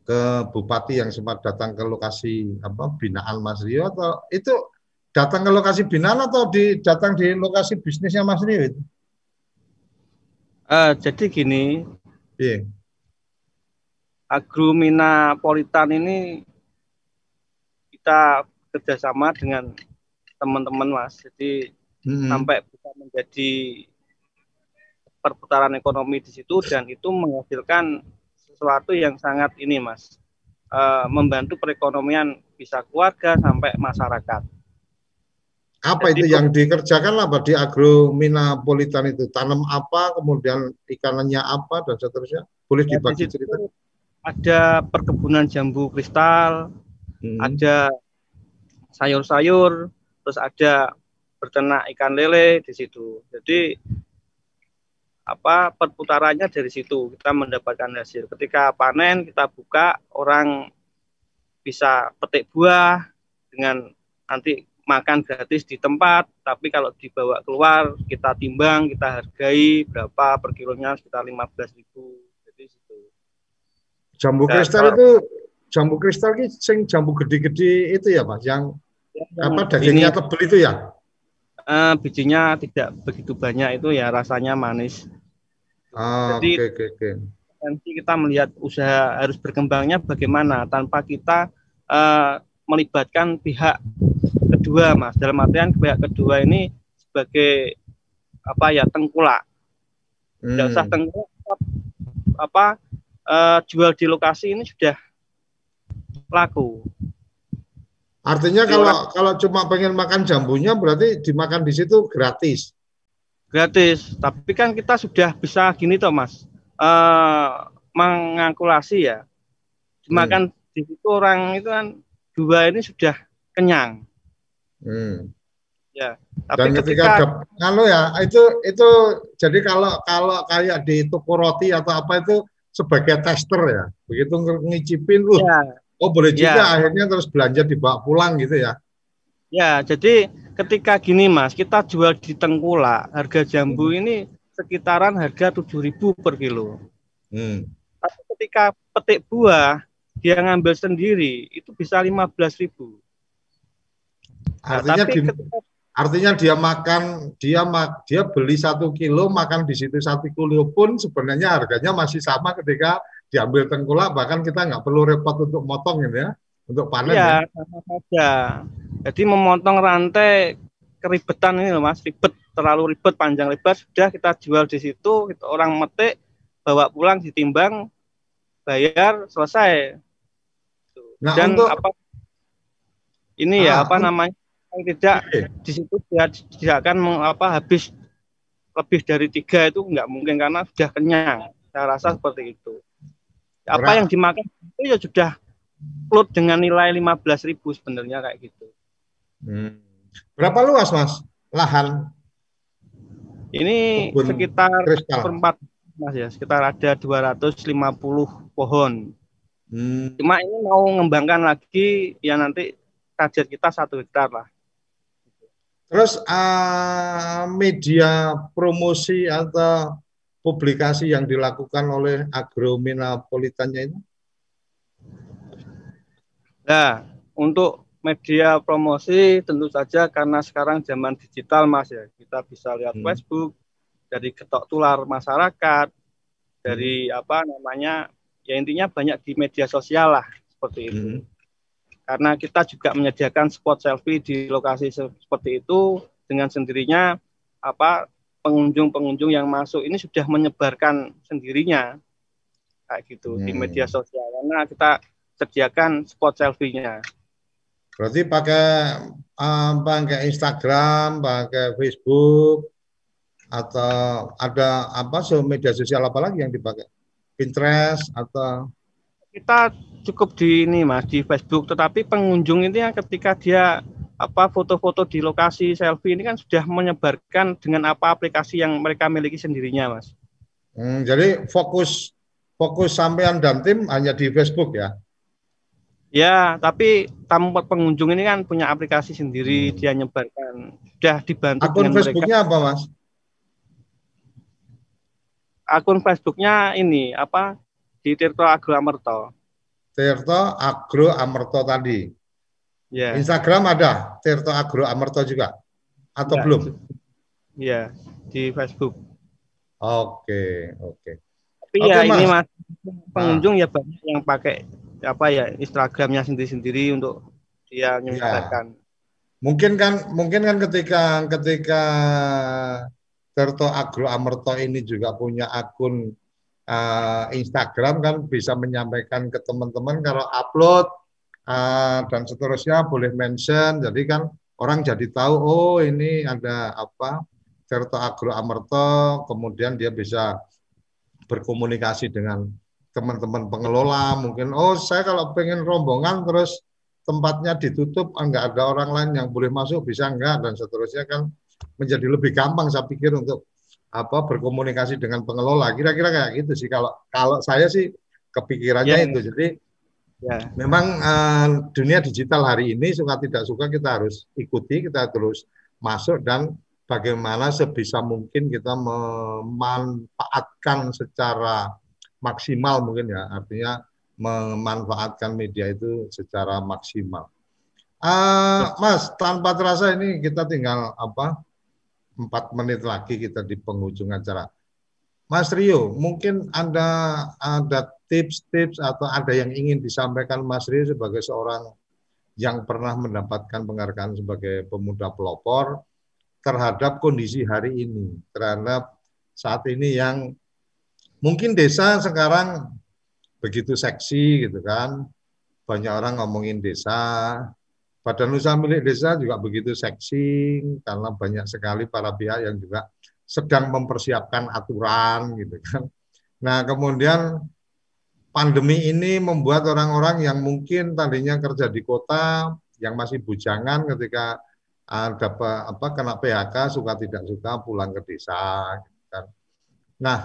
B: ke bupati yang sempat datang ke lokasi apa binaan Mas Rio atau itu datang ke lokasi binaan atau di datang di lokasi bisnisnya Mas Rio itu?
C: Uh, jadi gini,
B: yeah.
C: Agromina Politan ini kita kerjasama dengan teman-teman Mas, jadi hmm. sampai bisa menjadi perputaran ekonomi di situ dan itu menghasilkan sesuatu yang sangat ini mas uh, membantu perekonomian bisa keluarga sampai masyarakat.
B: Apa Jadi, itu yang dikerjakan apa di agrominapolitan itu? Tanam apa, kemudian ikanannya apa dan seterusnya? Boleh ya, dibagi cerita?
C: Ada perkebunan jambu kristal, hmm. ada sayur-sayur, terus ada berternak ikan lele di situ. Jadi apa perputarannya dari situ kita mendapatkan hasil. Ketika panen kita buka orang bisa petik buah dengan nanti makan gratis di tempat, tapi kalau dibawa keluar kita timbang, kita hargai berapa per kilonya sekitar 15 ribu. Jadi situ.
B: Jambu Dan kristal itu jambu kristal ini sing jambu gede-gede itu ya Mas, yang ya, apa dagingnya tebel itu ya?
C: Uh, bijinya tidak begitu banyak itu ya rasanya manis.
B: Ah, Jadi okay, okay, okay.
C: nanti kita melihat usaha harus berkembangnya bagaimana tanpa kita uh, melibatkan pihak kedua, mas. Dalam artian pihak kedua ini sebagai apa ya tengkulak. Tidak hmm. usah tengkulak apa uh, jual di lokasi ini sudah laku.
B: Artinya kalau kalau cuma pengen makan jambunya berarti dimakan di situ gratis.
C: Gratis. Tapi kan kita sudah bisa gini toh mas. Uh, mengakulasi ya. Dimakan hmm. di situ orang itu kan dua ini sudah kenyang.
B: Hmm.
C: ya
B: tapi dan ketika, ketika kalau ya itu itu jadi kalau kalau kayak di toko roti atau apa itu sebagai tester ya. Begitu ngicipin uh ya. Oh boleh juga ya. akhirnya terus belanja dibawa pulang gitu ya
C: Ya, jadi ketika gini Mas, kita jual di Tengkulak, harga jambu hmm. ini sekitaran harga 7.000 per kilo.
B: Hmm.
C: Tapi ketika petik buah, dia ngambil sendiri, itu bisa 15.000.
B: Nah, artinya di, ketika, artinya dia makan dia mak dia beli satu kilo makan di situ satu kilo pun sebenarnya harganya masih sama ketika diambil tengkulak bahkan kita nggak perlu repot untuk motong gitu ya untuk panen
C: iya, ya, sama saja jadi memotong rantai keribetan ini loh mas, ribet terlalu ribet panjang lebar sudah kita jual di situ, kita orang metik bawa pulang ditimbang, bayar selesai. Nah, Dan untuk... apa ini ya ah, apa namanya tidak di situ tidak, tidak akan apa habis lebih dari tiga itu nggak mungkin karena sudah kenyang. Saya rasa seperti itu. Apa yang dimakan itu ya sudah load dengan nilai 15.000 sebenarnya kayak gitu.
B: Hmm. Berapa luas mas lahan?
C: Ini Kebun sekitar perempat mas ya, sekitar ada 250 pohon. Hmm. Cuma ini mau mengembangkan lagi ya nanti target kita satu hektar lah.
B: Terus uh, media promosi atau publikasi yang dilakukan oleh Agromina-Politannya ini?
C: Nah, untuk media promosi tentu saja karena sekarang zaman digital mas ya kita bisa lihat hmm. Facebook dari ketok tular masyarakat dari hmm. apa namanya ya intinya banyak di media sosial lah seperti itu hmm. karena kita juga menyediakan spot selfie di lokasi seperti itu dengan sendirinya apa pengunjung-pengunjung yang masuk ini sudah menyebarkan sendirinya. Kayak gitu hmm. di media sosial. Karena kita sediakan spot selfie-nya.
B: Berarti pakai um, pakai Instagram, pakai Facebook, atau ada apa so media sosial apa lagi yang dipakai? Pinterest atau?
C: Kita cukup di ini mas di Facebook, tetapi pengunjung ini yang ketika dia apa foto-foto di lokasi selfie ini kan sudah menyebarkan dengan apa aplikasi yang mereka miliki sendirinya mas.
B: Hmm, jadi fokus fokus sampean dan tim hanya di Facebook ya?
C: Ya, tapi tamu pengunjung ini kan punya aplikasi sendiri, hmm. dia nyebarkan. Sudah dibantu
B: Akun Facebooknya apa, Mas?
C: akun Facebooknya ini apa di Tirto Agro Amerto.
B: Tirto Agro Amerto tadi. Ya. Instagram ada Tirto Agro Amerto juga atau ya, belum?
C: Iya di Facebook.
B: Oke oke.
C: Tapi ya mas. ini mas pengunjung nah. ya banyak yang pakai apa ya Instagramnya sendiri-sendiri untuk dia menyebarkan. Ya.
B: Mungkin kan mungkin kan ketika ketika Terto Agro Amerto ini juga punya akun uh, Instagram kan bisa menyampaikan ke teman-teman kalau upload uh, dan seterusnya boleh mention jadi kan orang jadi tahu oh ini ada apa Terto Agro Amerto kemudian dia bisa berkomunikasi dengan teman-teman pengelola mungkin oh saya kalau pengen rombongan terus tempatnya ditutup, enggak ada orang lain yang boleh masuk, bisa enggak dan seterusnya kan menjadi lebih gampang saya pikir untuk apa berkomunikasi dengan pengelola. Kira-kira kayak gitu sih kalau kalau saya sih kepikirannya ya, itu. Jadi ya. memang uh, dunia digital hari ini suka tidak suka kita harus ikuti, kita terus masuk dan bagaimana sebisa mungkin kita memanfaatkan secara maksimal mungkin ya artinya memanfaatkan media itu secara maksimal. Uh, Mas, tanpa terasa ini kita tinggal apa empat menit lagi kita di penghujung acara. Mas Rio, mungkin Anda ada tips-tips atau ada yang ingin disampaikan Mas Rio sebagai seorang yang pernah mendapatkan penghargaan sebagai pemuda pelopor terhadap kondisi hari ini, terhadap saat ini yang mungkin desa sekarang begitu seksi gitu kan. Banyak orang ngomongin desa. Badan usaha milik desa juga begitu seksi karena banyak sekali para pihak yang juga sedang mempersiapkan aturan gitu kan. Nah, kemudian pandemi ini membuat orang-orang yang mungkin tadinya kerja di kota yang masih bujangan ketika ada apa kena PHK suka tidak suka pulang ke desa gitu kan. Nah,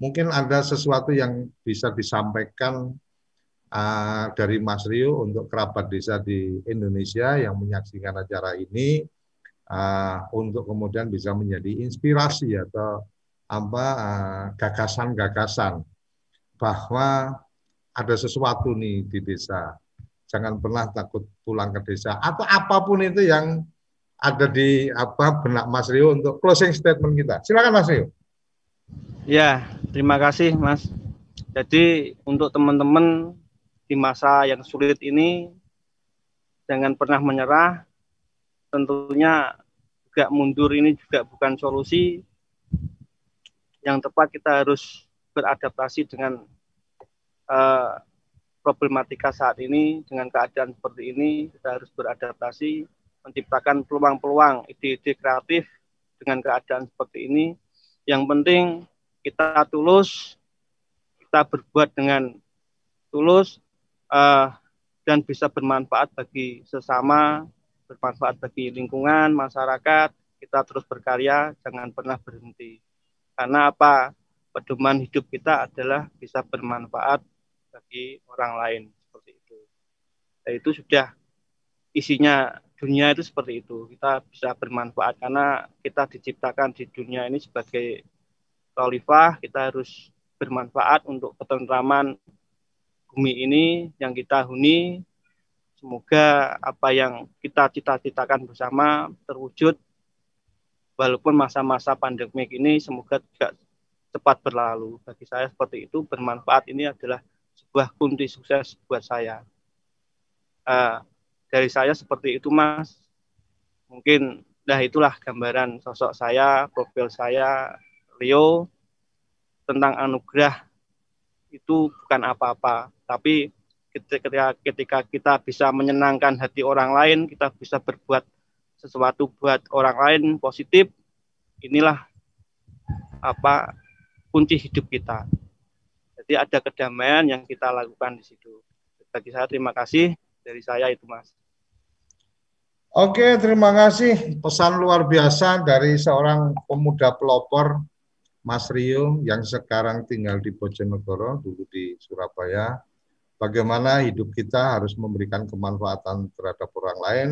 B: mungkin ada sesuatu yang bisa disampaikan uh, dari Mas Rio untuk kerabat desa di Indonesia yang menyaksikan acara ini uh, untuk kemudian bisa menjadi inspirasi atau apa gagasan-gagasan uh, bahwa ada sesuatu nih di desa. Jangan pernah takut pulang ke desa atau apa pun itu yang ada di apa benak Mas Rio untuk closing statement kita. Silakan Mas Rio.
C: Ya, terima kasih Mas. Jadi untuk teman-teman di masa yang sulit ini jangan pernah menyerah. Tentunya juga mundur ini juga bukan solusi. Yang tepat kita harus beradaptasi dengan uh, problematika saat ini, dengan keadaan seperti ini, kita harus beradaptasi, menciptakan peluang-peluang ide-ide kreatif dengan keadaan seperti ini. Yang penting kita tulus, kita berbuat dengan tulus uh, dan bisa bermanfaat bagi sesama, bermanfaat bagi lingkungan, masyarakat. Kita terus berkarya, jangan pernah berhenti. Karena apa? Pedoman hidup kita adalah bisa bermanfaat bagi orang lain seperti itu. Dan itu sudah isinya dunia itu seperti itu. Kita bisa bermanfaat karena kita diciptakan di dunia ini sebagai khalifah, kita harus bermanfaat untuk ketentraman bumi ini yang kita huni. Semoga apa yang kita cita-citakan bersama terwujud walaupun masa-masa pandemik ini semoga juga cepat berlalu. Bagi saya seperti itu bermanfaat ini adalah sebuah kunci sukses buat saya. Uh, dari saya seperti itu Mas. Mungkin nah itulah gambaran sosok saya, profil saya Rio tentang anugerah itu bukan apa-apa, tapi ketika ketika kita bisa menyenangkan hati orang lain, kita bisa berbuat sesuatu buat orang lain positif, inilah apa kunci hidup kita. Jadi ada kedamaian yang kita lakukan di situ. Bagi saya terima kasih dari saya itu Mas.
B: Oke, terima kasih. Pesan luar biasa dari seorang pemuda pelopor Mas Rio yang sekarang tinggal di Bojonegoro, dulu di Surabaya, bagaimana hidup kita harus memberikan kemanfaatan terhadap orang lain,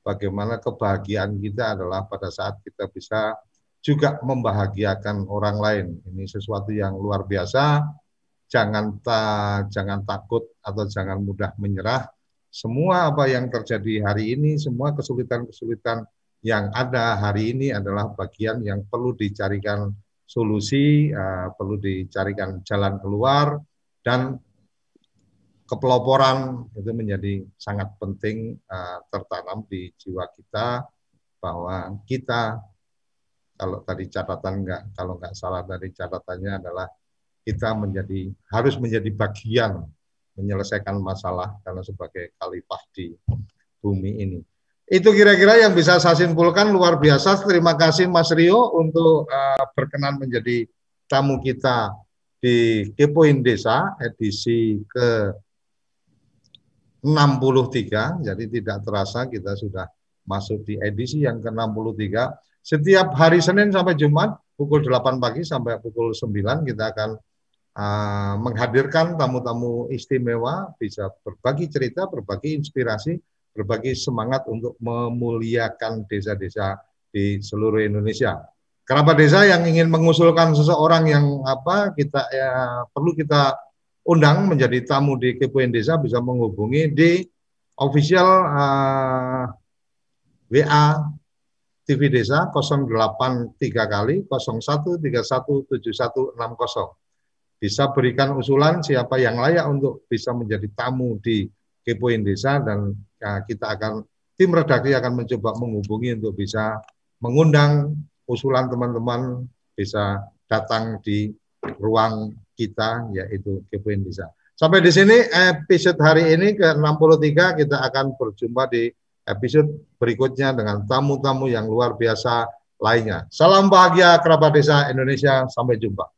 B: bagaimana kebahagiaan kita adalah pada saat kita bisa juga membahagiakan orang lain. Ini sesuatu yang luar biasa. Jangan ta, jangan takut atau jangan mudah menyerah. Semua apa yang terjadi hari ini, semua kesulitan-kesulitan yang ada hari ini adalah bagian yang perlu dicarikan solusi, uh, perlu dicarikan jalan keluar dan kepeloporan itu menjadi sangat penting uh, tertanam di jiwa kita bahwa kita kalau tadi catatan enggak kalau enggak salah dari catatannya adalah kita menjadi harus menjadi bagian menyelesaikan masalah karena sebagai khalifah di bumi ini. Itu kira-kira yang bisa saya simpulkan luar biasa. Terima kasih Mas Rio untuk uh, berkenan menjadi tamu kita di Kepoin Desa edisi ke 63, jadi tidak terasa kita sudah masuk di edisi yang ke-63. Setiap hari Senin sampai Jumat pukul 8 pagi sampai pukul 9 kita akan uh, menghadirkan tamu-tamu istimewa, bisa berbagi cerita, berbagi inspirasi, berbagi semangat untuk memuliakan desa-desa di seluruh Indonesia. Kerabat desa yang ingin mengusulkan seseorang yang apa kita ya, perlu kita undang menjadi tamu di Kepoin Desa bisa menghubungi di official uh, eh, WA TV Desa 083 kali 01317160. Bisa berikan usulan siapa yang layak untuk bisa menjadi tamu di Kepoin Desa dan ya, kita akan tim redaksi akan mencoba menghubungi untuk bisa mengundang usulan teman-teman bisa datang di ruang kita yaitu Kepoin Desa. Sampai di sini episode hari ini ke-63 kita akan berjumpa di episode berikutnya dengan tamu-tamu yang luar biasa lainnya. Salam bahagia kerabat desa Indonesia, sampai jumpa.